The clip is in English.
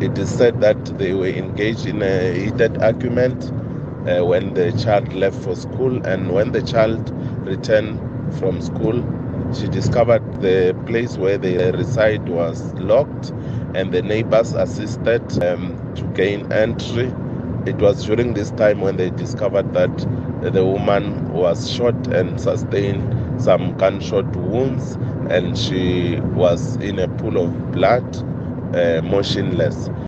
It is said that they were engaged in a heated argument uh, when the child left for school, and when the child returned from school, she discovered the place where they reside was locked, and the neighbors assisted um, to gain entry. It was during this time when they discovered that the woman was shot and sustained some gunshot wounds, and she was in a pool of blood, Uh, motionless.